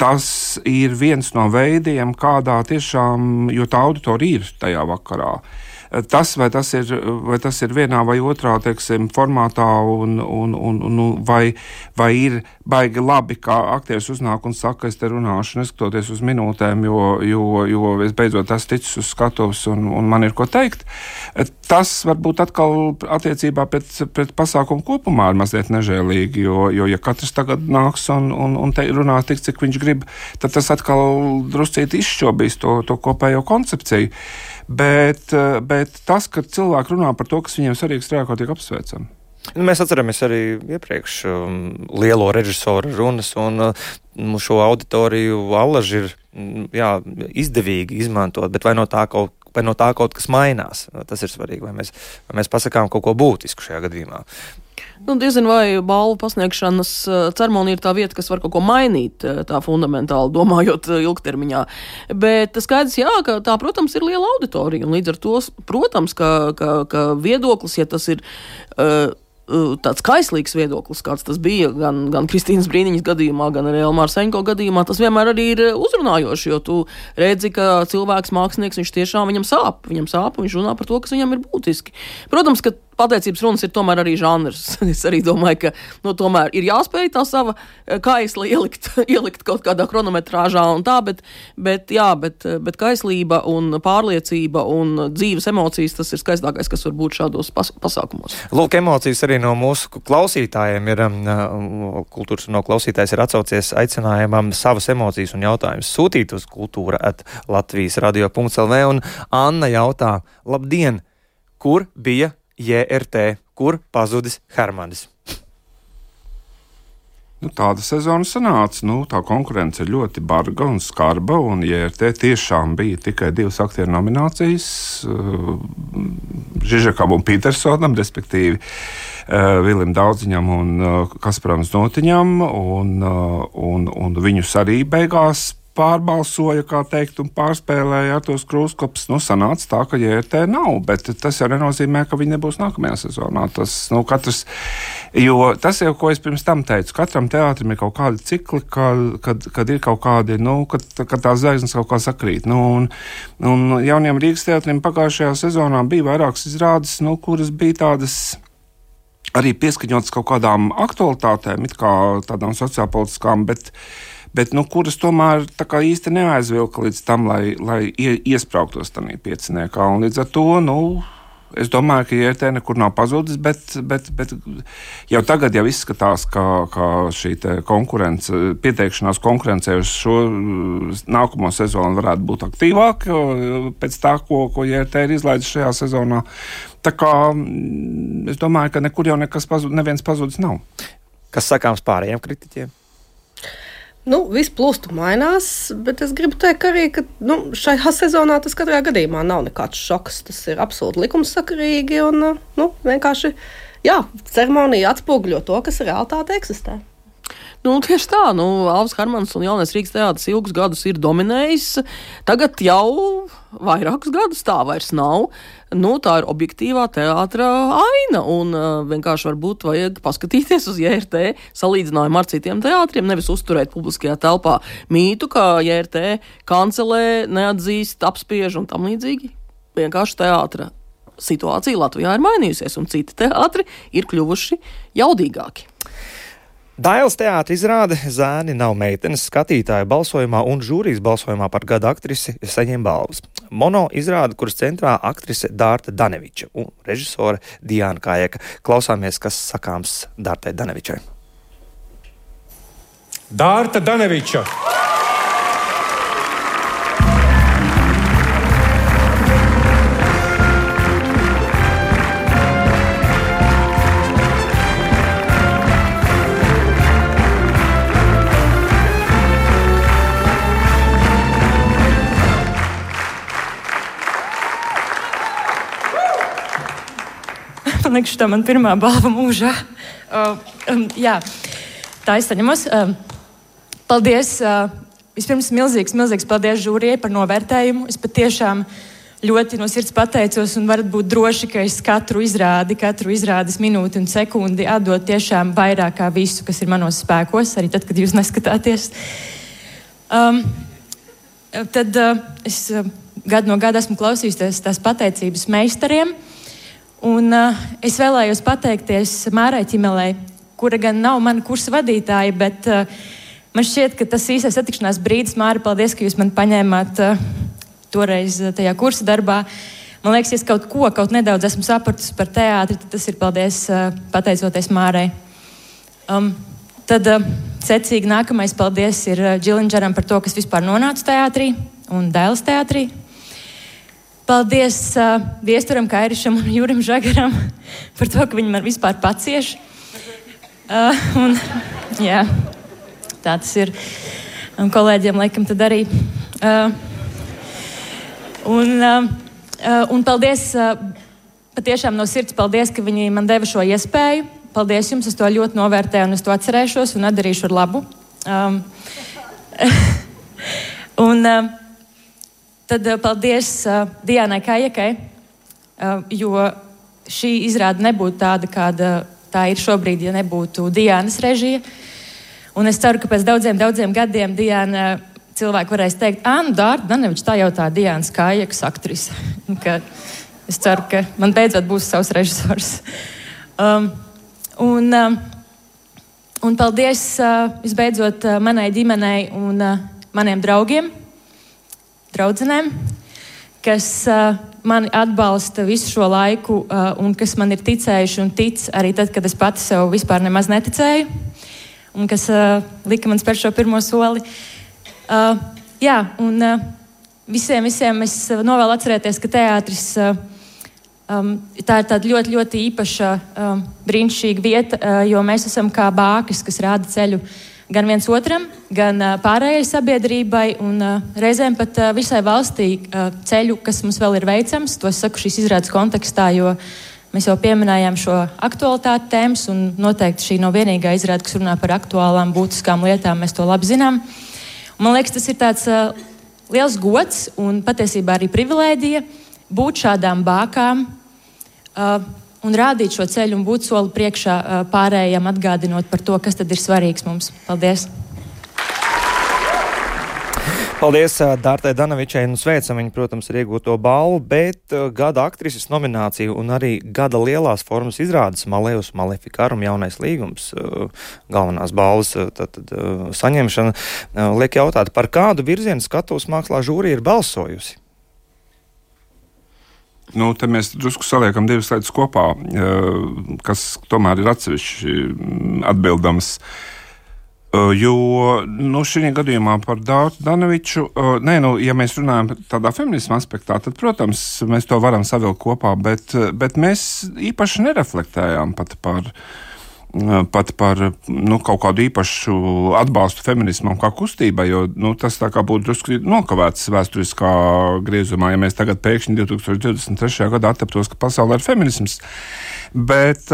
S4: tas ir viens no veidiem, kādā tiešām, jo tā auditorija ir tajā vakarā. Uh, tas, vai tas ir, vai tas ir vienā vai otrā teiksim, formātā, un, un, un, un, vai, vai ir baigi labi, kā aktieris uznāk un saka, es te runāšu, neskatoties uz minūtēm, jo, jo, jo es beidzot esmu ticis uz skatuves un, un man ir ko teikt. Tas varbūt atkal attiecībā pret, pret pasākumu kopumā ir mazliet nežēlīgi, jo, jo ja katrs tagad nāks un, un, un te runās tik, cik viņš grib, tad tas atkal druscīt izšķobīs to, to kopējo koncepciju. Bet, eh, bet tas, ka cilvēki runā par to, kas viņiem svarīgs, ir ārkārtīgi apsveicami.
S2: Nu, mēs atceramies arī iepriekš um, lielo režisoru runas, un um, šo auditoriju allaži ir mm, jā, izdevīgi izmantot, bet vai no tā kaut, vai no tā kaut kas mainās? Tas ir svarīgi, vai mēs, vai mēs pasakām kaut ko būtisku šajā gadījumā.
S3: Nu, diezgan vai balvu pasniegšanas eh, ceremonija ir tā vieta, kas var kaut ko mainīt, eh, tā fundamentāli domājot eh, ilgtermiņā. Bet skaidrs, jā, ka tā, protams, ir liela auditorija. Līdz ar to, protams, ka, ka, ka viedoklis, ja tas ir. Uh, tāds kaislīgs viedoklis, kāds tas bija gan, gan Kristīnas Brīniņas gadījumā, gan arī Elmāra Senko gadījumā, tas vienmēr arī ir uzrunājoši, jo tu redzi, ka cilvēks, mākslinieks, viņš tiešām viņam sāp, viņam sāp, un viņš runā par to, kas viņam ir būtiski. Protams, ka pateicības runas ir tomēr arī žanrs. es arī domāju, ka nu, tomēr ir jāspēj tā sava eh, kaisla ielikt, ielikt kaut kādā chronometrāžā un tā, bet, bet, jā, bet, bet kaislība un pārliecība un dzīves emocijas tas ir skaistākais, kas var būt šādos pas pasākumos.
S2: Lūk, emocijas arī no mūsu klausītājiem ir, um, uh, kultūras no klausītājs ir atsaucies aicinājumam savas emocijas un jautājumus sūtīt uz kultūra at Latvijas radio.lv un Anna jautā, labdien! Kur bija JRT, kur pazudis Hermanis.
S4: Nu, tāda sezona sanāca. Nu, tā konkurence ir ļoti barga un skarba. Un JRT tiešām bija tikai divas aktieru nominācijas uh, - Žižakam un Petersonam, respektīvi uh, Vilim Daudziņam un uh, Kasparam Znotiņam. Un, uh, un, un viņus arī beigās pārbalsoja, kā teikt, un pārspēlēja ar tos krūskopus. Nu, sanāca tā, ka JRT nav, bet tas jau nenozīmē, ka viņi nebūs nākamajā sezonā. Tas, nu, katrs, jo tas jau, ko es pirms tam teicu, katram teātrim ir kaut kādi cikli, kad, kad, kad ir kaut kādi, nu, kad, kad tās zvaigznes kaut kā sakrīt. Nu, un, un jauniem Rīgas teātrim pagājušajā sezonā bija vairākas izrādes, nu, kuras bija tādas arī pieskaņotas kaut kādām aktualitātēm, kā tādām sociālpolitiskām, bet bet nu, kuras tomēr īsti neaizvilka līdz tam, lai, lai iesprāgtos tajā pieciniekā. Un līdz ar to nu, es domāju, ka IRT nekur nav pazudis, bet, bet, bet jau tagad jau izskatās, ka, ka šī konkurence, pieteikšanās konkurencē uz šo nākamo sezonu varētu būt aktīvāka pēc tā, ko, ko IRT ir izlaidis šajā sezonā. Tā kā es domāju, ka nekur jau nekas pazudis, neviens pazudis nav.
S2: Kas sakāms pārējiem kritiķiem?
S5: Nu, viss plūstu mainās, bet es gribu teikt, arī, ka nu, šajā sezonā tas katrā gadījumā nav nekāds šoks. Tas ir absolūti likumsakarīgi un nu, vienkārši jā, ceremonija atspoguļo to, kas realitāte eksistē.
S3: Nu, tieši tā, nu, Alvis Harmans un Jaunais Rīgas teātris ilgus gadus ir dominējis. Tagad jau vairākus gadus tā vairs nav. Nu, tā ir objektīvā teātra aina. Un uh, vienkārši varbūt vajag paskatīties uz JRT salīdzinājumu ar citiem teātriem. Nevis uzturēt publiskajā telpā mītu, ka JRT kancelē, neatzīst, apspiež un tam līdzīgi. Vienkārši teātra situācija Latvijā ir mainījusies, un citi teātri ir kļuvuši jaudīgāki.
S2: Dāļas teātris izrāde Zēni nav meitenes skatītāja balsojumā un žūrijas balsojumā par gada aktrisi saņem balvas. Mono izrāde, kuras centrā aktrise Dārta Daneviča un režisore Diana Kājeka. Klausāmies, kas sakāms Dārtai Danevičai.
S14: Dārta Daneviča!
S17: Man liekas, tā man pirmā balva mūžā. Uh, um, jā, tā izsaņemos. Uh, paldies! Uh, vispirms milzīgs, milzīgs paldies žūrijai par novērtējumu. Es patiešām ļoti no sirds pateicos un varat būt droši, ka es katru izrādi, katru izrādes minūti un sekundi atdodu tiešām vairāk kā visu, kas ir manos spēkos, arī tad, kad jūs neskatāties. Um, tad uh, es uh, gadu no gada esmu klausījusies tās pateicības meistariem. Un, uh, es vēlējos pateikties Mārai Čimelei, kura gan nav mana kursa vadītāja, bet uh, man šķiet, ka tas īstais satikšanās brīdis, Māra, paldies, ka jūs man paņēmāt uh, toreiz tajā kursa darbā. Man liekas, ja es kaut ko, kaut nedaudz esmu sapratusi par teātri, tad tas ir paldies, uh, pateicoties Mārai. Um, tad uh, secīgi nākamais paldies ir Džilinģeram par to, kas vispār nonāca teātrī un dēls teātrī. Paldies uh, Viesturam, Kairišam un Jurim Žagaram par to, ka viņi man vispār pacieš. Uh, un, jā, tā tas ir. Un kolēģiem laikam tad arī. Uh, un, uh, un paldies, uh, patiešām no sirds paldies, ka viņi man deva šo iespēju. Paldies jums, es to ļoti novērtēju un es to atcerēšos un atdarīšu ar labu. Um, un, uh, Tad uh, paldies uh, Dienai Kajakai, uh, jo šī izrāde nebūtu tāda, kāda tā ir šobrīd, ja nebūtu Dienas režija. Un es ceru, ka pēc daudziem, daudziem gadiem Diana cilvēki varēs teikt, ah, nu, Dārta Danevičs, tā jau tā Dienas Kajakas aktrise. es ceru, ka man beidzot būs savs režisors. Um, un, um, un paldies uh, visbeidzot uh, manai ģimenei un uh, maniem draugiem draudzenēm, kas uh, mani atbalsta visu šo laiku uh, un kas man ir ticējuši un tic arī tad, kad es pati sev vispār nemaz neticēju, un kas uh, lika man spērt šo pirmo soli. Uh, jā, un uh, visiem, visiem es novēlu atcerēties, ka teātris. Uh, Um, tā ir tāda ļoti, ļoti īpaša, um, brīnišķīga vieta, uh, jo mēs esam kā bākas, kas rāda ceļu uh, gan viens otram, gan pārējai sabiedrībai un reizēm pat visai valstī ceļu, kas mums vēl ir veicams. To es saku šīs izrādes kontekstā, jo mēs jau pieminējām šo aktualitāti tēmas, un noteikti šī nav vienīgā izrāde, kas runā par aktuālām, būtiskām lietām. Mēs to labi zinām. Un man liekas, tas ir tāds liels gods un patiesībā arī privilēģija būt šādām bākām. Un rādīt šo ceļu un būt soli priekšā pārējiem, atgādinot par to, kas tad ir svarīgs mums. Paldies!
S2: Paldies Dārtai Danavičai un sveicam viņu, protams, ar iegūto balvu, bet gada aktrises nomināciju un arī gada lielās formas izrādes Malejus Maleficarum jaunais līgums, galvenās balvas tad, tad, saņemšana, liek jautāt, par kādu virzienu skatuves mākslā žūrija ir balsojusi?
S4: Nu, te mēs drusku saliekam divas lietas kopā, eh, kas tomēr ir atsevišķi mm, atbildamas. Eh, jo nu, šī gadījumā par Danoviču, eh, nē, nu, ja mēs runājam tādā feminisma aspektā, tad, protams, mēs to varam savilkt kopā, bet, bet mēs īpaši nereflektējām pat par viņa pat par nu, kaut kādu īpašu atbalstu feminismam kā kustībai, jo nu, tas būtu drusku nokavēts vēsturiskā griezumā, ja mēs tagad pēkšņi 2023. gadā attaptos, ka pasaulē ir feminisms. Bet,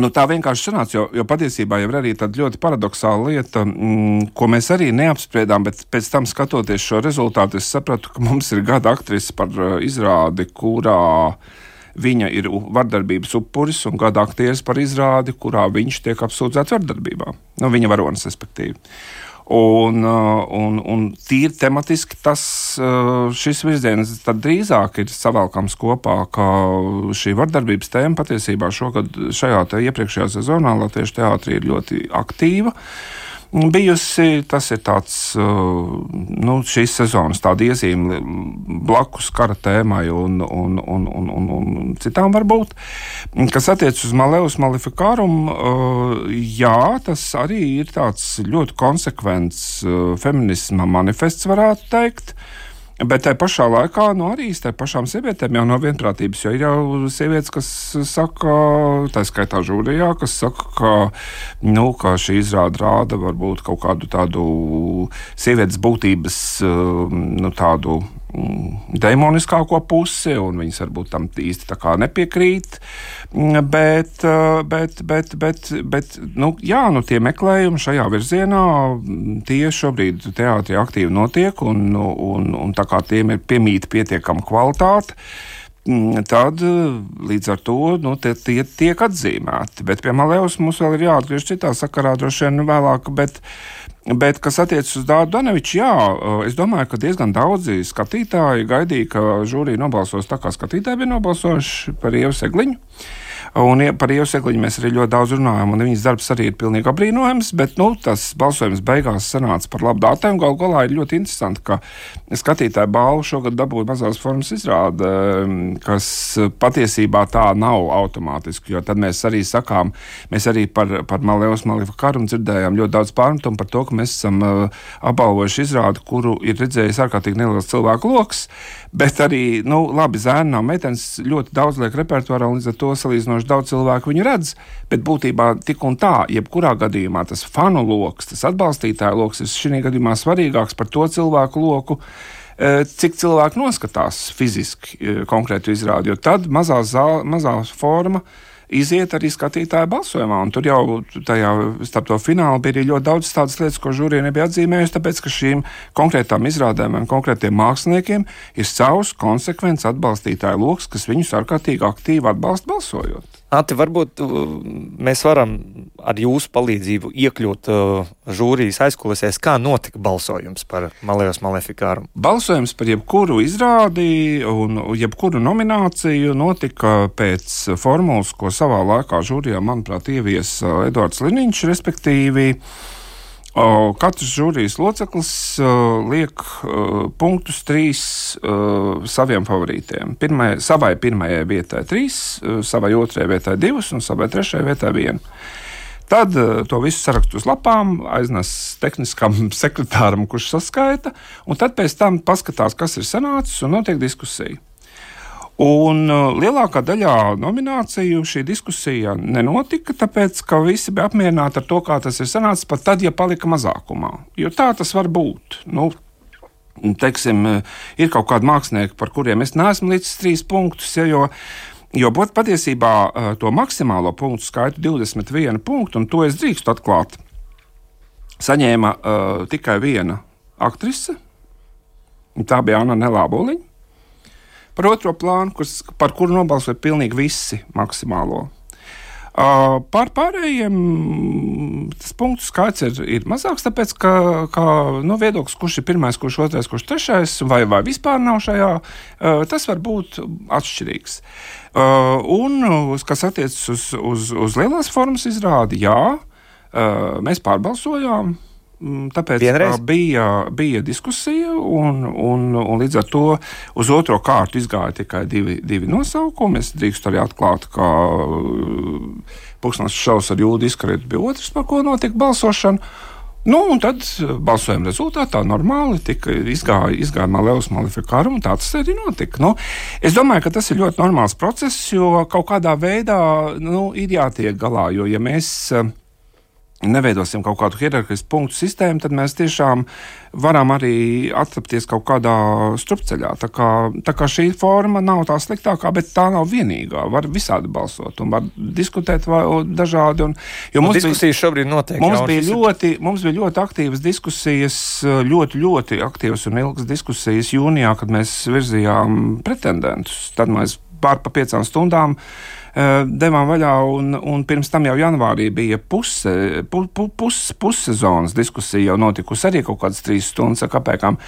S4: Nu, tā vienkārši sanāca, jo, jo patiesībā jau ir arī tāda ļoti paradoxāla lieta, mm, ko mēs arī neapspriedām, bet pēc tam skatoties šo rezultātu, es sapratu, ka mums ir gada aktrise par izrādi, kurā uh, Viņa ir vardarbības upuris un gada aktieris par izrādi, kurā viņš tiek apsūdzēts vardarbībā. Nu, viņa varonis, respektīvi. Un, uh, un, un tīri tematiski tas, uh, šis virziens drīzāk ir savēlkams kopā, ka šī vardarbības tēma patiesībā šogad šajā iepriekšējā sezonā Latviešu teātrī ir ļoti aktīva. Bijusi. Tas ir tāds, nu, šīs sezonas iezīme blakus kara tēmai un, un, un, un, un, un citām varbūt. Kas attiecas uz Maleus Maleficarum, jā, tas arī ir tāds ļoti konsekvents feminisma manifests, varētu teikt. Bet tajā pašā laikā nu, arī starp pašām sievietēm jau nav vienprātības. Jo ir jau sievietes, kas saka, tā skaitā žūrijā, kas saka, ka, nu, ka šī izrāda rāda varbūt kaut kādu tādu sievietes būtības nu, tādu demoniskāko pusi, un viņas varbūt tam īsti nepiekrīt. Mm, bet, eh, bet, bet, bet, bet nu, jā, nu, tie meklējumi šajā virzienā mm, tie šobrīd teātrī aktīvi notiek, un, un, un tā kā tiem ir piemīta pietiekama kvalitāte tad līdz ar to nu, tie, tie tiek atzīmēti. Bet pie Malēvas mums vēl ir jāatgriež citā sakarā, droši vien vēlāk. Bet, Bet, kas attiecas uz Dārdu Daneviču, jā, es domāju, ka diezgan daudzi skatītāji gaidīja, ka žūrija nobalsos tā, kā skatītāji bija nobalsojuši par Ievu Segliņu. Un par Ievu Sekliņu mēs arī ļoti daudz runājam, un viņas darbs arī ir pilnīgi apbrīnojams, bet nu, tas balsojums beigās sanāca par labu datēm. Galu galā ir ļoti interesanti, ka skatītāju balvu šogad dabūja mazās formas izrāde, kas patiesībā tā nav automātiski, jo tad mēs arī sakām, mēs arī par, par Malēvas Malifa karu dzirdējām ļoti daudz pārmetumu par to, ka mēs esam uh, apbalvojuši izrādi, kuru ir redzējis ārkārtīgi neliels cilvēku lokus. Bet arī, nu, labi, zēna nav meitenes, ļoti daudz liek repertuārā, un līdz ar to salīdzinoši daudz cilvēku viņu redz. Bet būtībā tik un tā, jebkurā gadījumā tas fanu lokus, tas atbalstītāju lokus ir šī gadījumā svarīgāks par to cilvēku loku e, cik cilvēki noskatās fiziski e, konkrētu izrādi. Jo tad mazā, zāle, mazā forma iziet arī skatītāja balsojumā. Un tur jau tajā, starp to finālu bija ļoti daudz tādas lietas, ko žūrija nebija atzīmējusi, tāpēc ka šīm konkrētām izrādēm un konkrētiem māksliniekiem ir savs konsekvents atbalstītāju lokus, kas viņus ārkārtīgi aktīvi atbalsta balsojot.
S2: Ati, varbūt uh, mēs varam ar jūsu palīdzību iekļūt uh, žūrijas aizkulisēs, kā notika balsojums par Malējos Malefikāru.
S4: Balsojums par jebkuru izrādi un jebkuru nomināciju notika pēc formulas, ko savā laikā žūrijā, manuprāt, ieviesa Edvards Liniņš, respektīvi. Katrs žūrijas loceklis liek punktus trīs saviem favorītiem. Pirmai, savai pirmajai vietai trīs, savai otrajai vietai divas un savai trešajai vietai vienu. Tad to visu sarakstu uz lapām aiznes tehniskam sekretāram, kurš saskaita, un tad pēc tam paskatās, kas ir sanācis, un notiek diskusija. Un uh, lielākā daļā nomināciju šī diskusija nenotika, tāpēc ka visi bija apmierināti ar to, kā tas ir sanācis, pat tad, ja palika mazākumā. Jo tā tas var būt. Nu, teiksim, ir kaut kādi mākslinieki, par kuriem es neesmu līdz trīs punktus. Ja, jo, Jo patiesībā uh, to maksimālo punktu skaitu 21 punktu, un to es drīkstu atklāt, saņēma uh, tikai viena aktrise. Tā bija Anna Nelāboliņa. Par otro plānu, kurs, par kuru nobalsoja pilnīgi visi maksimālo. Uh, par pārējiem tas punktu skaits ir, ir mazāks, tāpēc ka, ka nu, viedoklis, kurš ir pirmais, kurš otrais, kurš trešais, vai, vai vispār nav šajā, uh, tas var būt atšķirīgs. Uh, un, kas attiecas uz, uz, uz lielās formas izrādi, jā, mēs pārbalsojām. Mm, tāpēc Vienreiz? bija, bija diskusija, un, un, un līdz ar to uz otro kārtu izgāja tikai divi, divi nosaukumi. Es drīkstu arī atklāt, ka Puksnes šausmas ar jūdu izkarītu bija otrs, par ko notika balsošana. Nu, un tad balsojuma rezultātā normāli tika izgāja, izgāja Malevas malifikāra, un tā tas arī notika. Nu, es domāju, ka tas ir ļoti normāls process, jo kaut kādā veidā nu, ir jātiek galā. Jo, ja mēs neveidosim kaut kādu hierarhisku punktu sistēmu, tad mēs tiešām varam arī atrapties kaut kādā strupceļā. Tā kā, tā kā šī forma nav tā sliktākā, bet tā nav vienīgā. Var visādi balsot un var diskutēt dažādi. Un,
S2: jo mums diskusijas bija, šobrīd notiek.
S4: Mums bija, ļoti, mums bija ļoti aktīvas diskusijas, ļoti, ļoti aktīvas un ilgas diskusijas jūnijā, kad mēs virzījām pretendentus. Tad mēs pār pa piecām stundām devām vaļā, un, un pirms tam jau janvārī bija puse, pu, pu, pus, pussezonas diskusija, jau notikusi arī kaut kādas trīs stundas ar kāpēkām.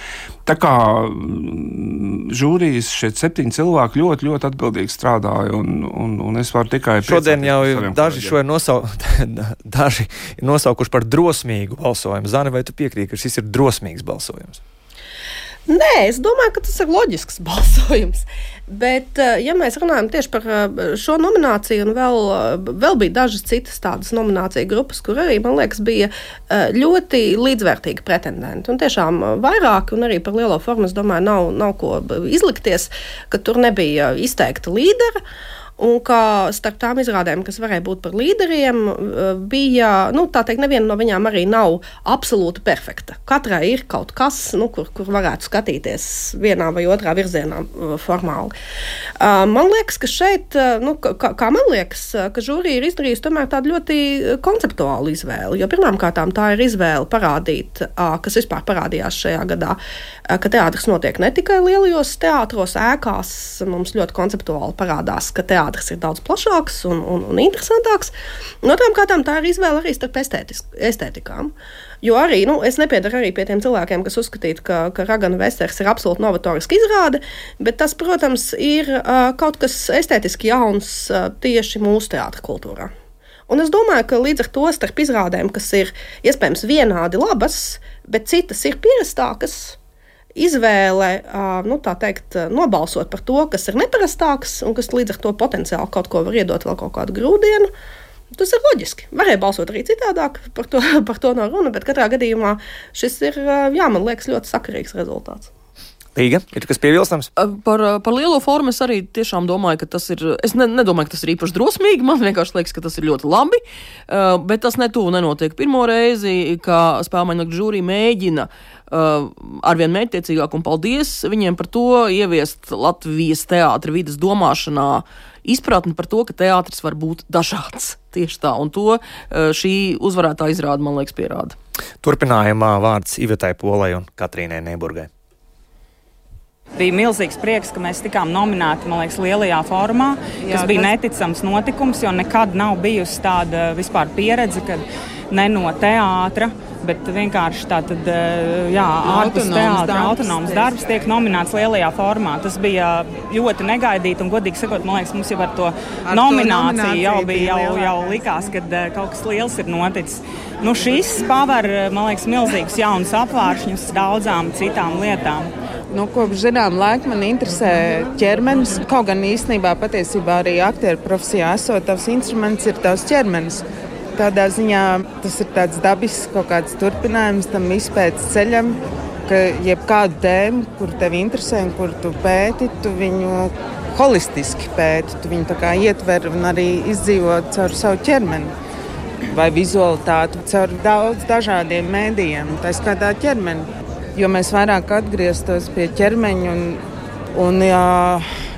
S4: Tā kā mm, žūrijas šeit septiņi cilvēki ļoti, ļoti atbildīgi strādāja, un, un, un es varu tikai
S2: Šodien jau daži šo ir, nosau... daži ir nosaukuši par drosmīgu balsojumu. Zani, vai tu piekrīti, ka šis ir drosmīgs balsojums?
S5: Nē, es domāju, ka tas ir loģisks balsojums. Bet, eh, ja mēs runājam tieši par eh, šo nomināciju, un vēl, eh, vēl bija dažas citas tādas nomināciju grupas, kur arī, man liekas, bija ļoti līdzvērtīgi pretendenti. Un tiešām vairāk, un arī par lielo formu, es domāju, nav, nav ko izlikties, ka tur nebija izteikta līdera. Un kā starp tām izrādēm, kas varēja būt par līderiem, eh, bija, nu, tā teikt, neviena no viņām arī nav absolūti perfekta. Katrai ir kaut kas, nu, kur, kur varētu skatīties vienā vai otrā virzienā eh, formāli. Eh, man liekas, ka šeit, nu, kā, kā man liekas, ka žūrija ir izdarījusi tomēr tādu ļoti konceptuālu izvēli. Jo pirmkārt, tā ir izvēle parādīt, kas vispār parādījās šajā gadā, ka teātris notiek ne tikai lielajos teātros, ēkās. Mums ļoti konceptuāli parādās, ka teātris teātris ir daudz plašāks un, un, un interesantāks. Un otrām kārtām tā ir izvēle arī starp estētikām. Jo arī nu, es nepiedaru arī pie tiem cilvēkiem, kas uzskatītu, ka, ka Ragana Vesters ir absolūti novatoriska izrāde, bet tas, protams, ir uh, kaut kas estētiski jauns uh, tieši mūsu teātris kultūrā. Un es domāju, ka līdz ar to starp izrādēm, kas ir iespējams vienādi labas, bet citas ir pierastākas, izvēle, nu, teikt, nobalsot par to, kas ir neparastāks un kas līdz ar to potenciāli kaut ko var iedot vēl kaut kādu grūdienu. Tas ir loģiski. Varēja balsot arī citādāk, par to, par to nav runa, bet katrā gadījumā šis ir, jā, man liekas, ļoti sakarīgs rezultāts.
S2: Līga, ir kas piebilstams?
S3: Par, par lielo formu es arī tiešām domāju, ka tas ir. Es ne, nedomāju, ka tas ir īpaši drosmīgi. Man vienkārši liekas, ka tas ir ļoti labi. Uh, bet tas netuvu nenotiek pirmo reizi, kā spēļu žūrija mēģina uh, arvien mērķtiecīgāk, un paldies viņiem par to ieviest Latvijas teātra vidas domāšanā izpratni par to, ka teātris var būt dažāds. Tieši tā, un to uh, šī uzvarētā izrāda, man liekas, pierāda.
S2: Turpinājumā vārds Ivetai Polai un Katrīnai Neburgai.
S14: Bija milzīgs prieks, ka mēs tikām nominēti liekas, lielajā formā, Jā, kas bija tas... neticams notikums, jo nekad nav bijusi tāda vispār pieredze, kad ne no teātra. Bet vienkārši tāda eh, ārpus teātra autonoms darbs tiek nominēts lielajā formā. Tas bija ļoti negaidīti un, godīgi sakot, man liekas, mums jau ar to ar nomināciju, to nomināciju jau bija, jau, jau likās, ka eh, kaut kas liels ir noticis. Nu, šis paver, man liekas, milzīgus jaunus apvāršņus daudzām citām lietām.
S18: Nu, kopš zinām laika man interesē ķermenis. Kaut gan īstenībā patiesībā arī aktieru profesijā esot tavs instruments ir tavs ķermenis. Tādā ziņā tas ir tāds dabisks kaut kāds turpinājums tam izpētes ceļam, ka jebkādu tēmu, kur tev interesē un kur tu pēti, tu viņu holistiski pēti, tu viņu ietver un arī izdzīvo caur savu ķermeni. Vai vizualitāti caur daudz dažādiem mēdījiem, tā skaitā ķermeni jo mēs vairāk atgrieztos pie ķermeņa un, un jā,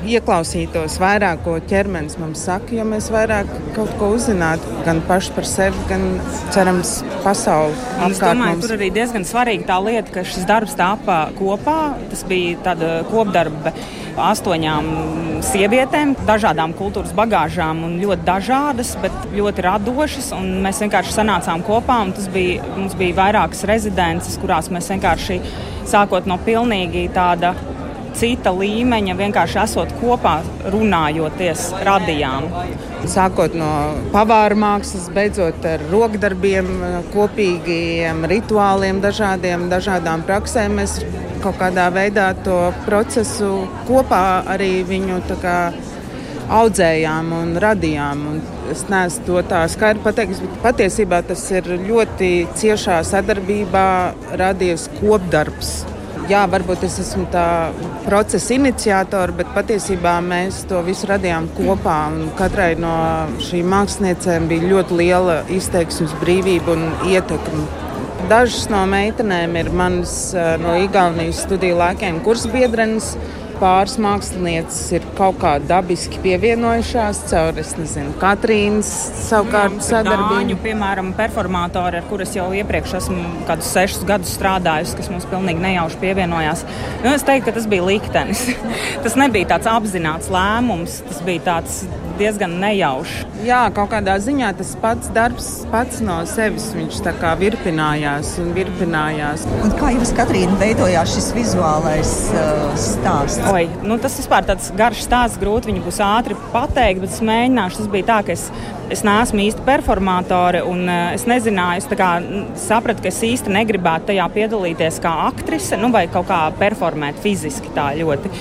S18: ieklausītos vairāk, ko ķermenis mums saka, jo mēs vairāk kaut ko uzzinātu gan paši par sevi, gan cerams pasauli.
S14: Es domāju, mums. tur arī diezgan svarīga tā lieta, ka šis darbs tāpa kopā. Tas bija tāda kopdarba astoņām sievietēm, dažādām kultūras bagāžām un ļoti dažādas, bet ļoti radošas. Mēs vienkārši sanācām kopā un tas bija, mums bija vairākas rezidences, kurās mēs vienkārši sākot no pilnīgi tāda cita līmeņa, vienkārši esot kopā, runājoties, radījām.
S18: Sākot no pavāra mākslas, beidzot ar rokdarbiem, kopīgiem rituāliem, dažādiem, dažādām praksēm, mēs kaut kādā veidā to procesu kopā arī viņu kā, audzējām un radījām. Un es neesmu to tā skaidri pateicis, bet patiesībā tas ir ļoti ciešā sadarbībā radies kopdarbs jā, varbūt es esmu tā procesa iniciatora, bet patiesībā mēs to visu radījām kopā. Katrai no šīm māksliniecēm bija ļoti liela izteiksmes brīvība un ietekme. Dažas no meitenēm ir manas no Igaunijas studiju laikiem kursbiedrenes. Pāris mākslinieces ir kaut kā dabiski pievienojušās caur, es nezinu, Katrīnas savukārt sadarbību.
S14: Dāņu, piemēram, performātori, ar kurus jau iepriekš esmu kādus sešus gadus strādājusi, kas mums pilnīgi nejauši pievienojās. Nu, es teiktu, ka tas bija liktenis. tas nebija tāds apzināts lēmums, tas bija tāds diezgan nejauši.
S18: Jā, kaut kādā ziņā tas pats darbs pats no sevis viņš tā kā virpinājās un virpinājās.
S8: Un kā jums, Katrīna, veidojās šis vizuālais uh, stāsts?
S14: Oi, nu tas vispār tāds garš stāsts, grūti viņu būs ātri pateikt, bet es mēģināšu. Tas bija tā, ka es es neesmu īsti performātore, un uh, es nezināju, es kā, sapratu, ka es īsti negribētu tajā piedalīties kā aktrise, nu, vai kaut kā performēt fiziski tā ļoti.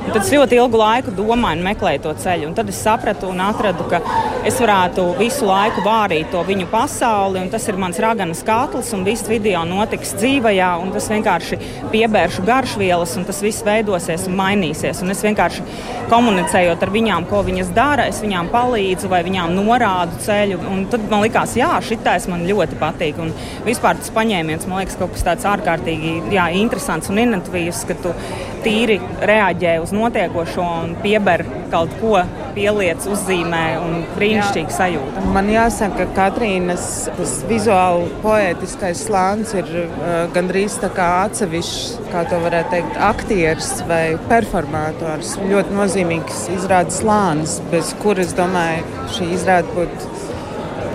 S14: Un tad es ļoti ilgu laiku domāju un meklēju to ceļu, un tad es sapratu un atradu, ka es varētu visu laiku vārīt to viņu pasauli, un tas ir mans raganas katls, un viss video notiks dzīvajā, un tas vienkārši piebēršu garšvielas, un tas viss veidosies un mainīsies. Un es vienkārši komunicējot ar viņām, ko viņas dara, es viņām palīdzu vai viņām norādu šādu ceļu. Un tad man likās, jā, šitais man ļoti patīk. Un vispār tas paņēmiens man liekas kaut kas tāds ārkārtīgi jā, interesants un inovatīvs, ka tu tīri reaģē uz notiekošo un pieber kaut ko, pieliec, uzzīmē un brīnišķīgi sajūta.
S18: Man jāsaka, ka Katrīnas vizuāli poētiskais slānis ir uh, gandrīz tā kā atsevišķs, kā to varētu teikt, aktieris vai performātors. Ļoti nozīmīgs izrādes slānis, bez kuras, domāju, šī izrāde būtu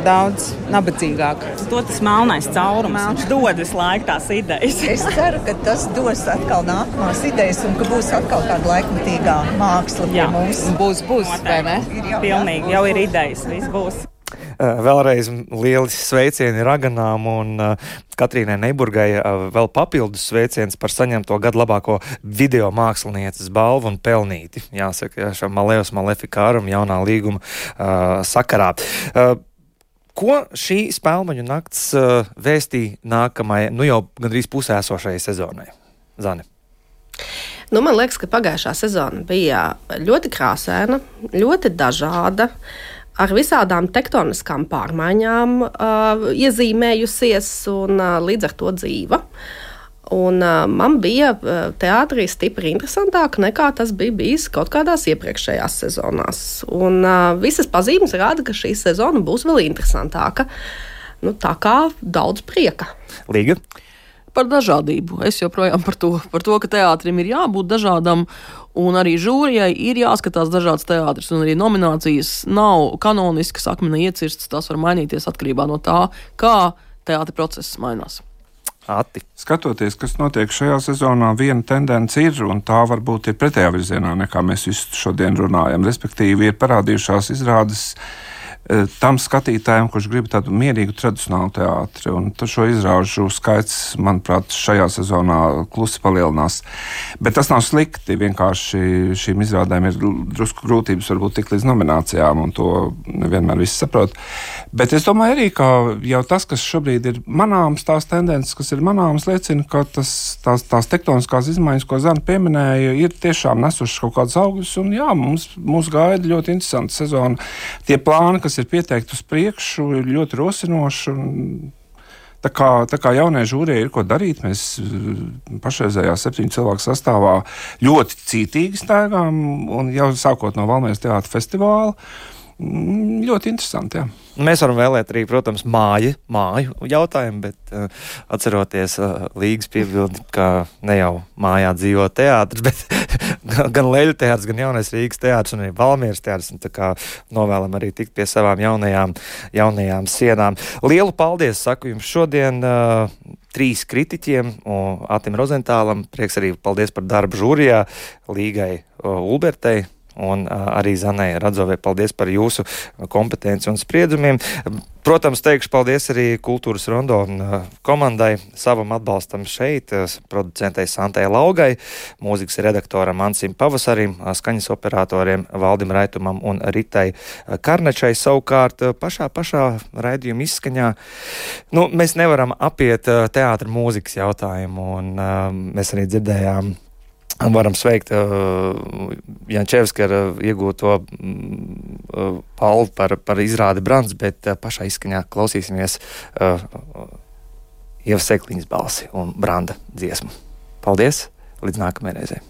S18: daudz nabadzīgāk.
S14: To tas melnais caurums Meln. dod visu laiku tās idejas.
S8: es ceru, ka tas dos atkal nākamās idejas un ka būs atkal kāda laikmatīgā māksla pie mums.
S18: Būs, būs, vai ne?
S14: Ir jau, Pilnīgi, jau ir idejas, viss būs.
S2: Vēlreiz lieli sveicieni Raganām un Katrīnai Neiburgai vēl papildus sveiciens par saņemto gadu labāko video mākslinieces balvu un pelnīti. Jāsaka, jā, šam Malējos Malefikāram jaunā līguma uh, sakarā. Uh, Ko šī spēļu nakts uh, vēstīja nākamajai, nu jau gandrīz pusēsošajai sezonai? Zani.
S5: Nu, man liekas, ka pagājušā sezona bija ļoti krāsaina, ļoti dažāda. Ar visādām tektoniskām pārmaiņām uh, iezīmējusies un uh, līdz ar to dzīva. Uh, Un, uh, man bija uh, teātrī stipri interesantāk nekā tas bija bijis kaut kādās iepriekšējās sezonās. Un, uh, visas pazīmes rāda, ka šī sezona būs vēl interesantāka. Nu, tā kā daudz prieka.
S2: Līga.
S3: Par dažādību. Es joprojām par to, par to ka teātrim ir jābūt dažādam, un arī žūrijai ir jāskatās dažādas teātris, un arī nominācijas nav kanoniskas, akmenī iecirstas. Tās var mainīties atkarībā no tā, kā teātris process mainās.
S2: Ati.
S4: Skatoties, kas notiek šajā sezonā, viena tendence ir, un tā varbūt ir pretējā virzienā nekā mēs visu šodien runājam. Respektīvi, ir parādījušās izrādes tam skatītājam, kurš grib tādu mierīgu, tradicionālu teātri. Un šo izrāžu skaits, manuprāt, šajā sezonā klusi palielinās. Bet tas nav slikti. Vienkārši šīm izrādēm ir drusku grūtības varbūt tik līdz nominācijām, un to nevienmēr viss saprot. Bet es domāju arī, ka jau tas, kas šobrīd ir manāms, tās tendences, kas ir manāmas, liecina, ka tas, tās, tās tektoniskās izmaiņas, ko Zana pieminēja, ir tiešām nesušas kaut kādus augļus. Un jā, mums, mums gaida ļoti interesanta sezona. Tie plāni, kas kas ir pieteikti uz priekšu, ir ļoti rosinoši. Tā kā, tā kā jaunieši žūrijai ir ko darīt, mēs eh, pašreizējā septiņu cilvēku sastāvā ļoti cītīgi un jau sākot no Valmijas teātra festivāla. Mm, ļoti interesanti. Jā.
S2: Mēs varam vēlēt arī, protams, māju, māju jautājumu, bet uh, atceroties uh, līgas piebildi, ka ne jau mājā dzīvo teātris, bet gan Leļu teātris, gan Jaunais Rīgas teātris un arī Valmieras teātris. Novēlam arī tikt pie savām jaunajām, jaunajām sienām. Lielu paldies saku jums šodien! Uh, trīs kritiķiem, Atim Rozentālam, prieks arī paldies par darbu žūrijā, Līgai Ulbertei, Un arī Zanai Radzovai paldies par jūsu kompetenci un spriedumiem. Protams, teikšu paldies arī Kultūras Rondo komandai, savam atbalstam šeit, producentei Santai Laugai, mūzikas redaktoram Ansim Pavasarim, skaņas operatoriem Valdim Raitumam un Ritai Karnečai. Savukārt pašā, pašā raidījuma izskaņā nu, mēs nevaram apiet teātra mūzikas jautājumu, un mēs arī dzirdējām Varam sveikt uh, Jančevski ar uh, iegūto mm, uh, palvu par, par izrādi Brands, bet uh, pašā izskaņā klausīsimies uh, Ieva Sekliņas balsi un Branda dziesmu. Paldies! Līdz nākamajai reizei!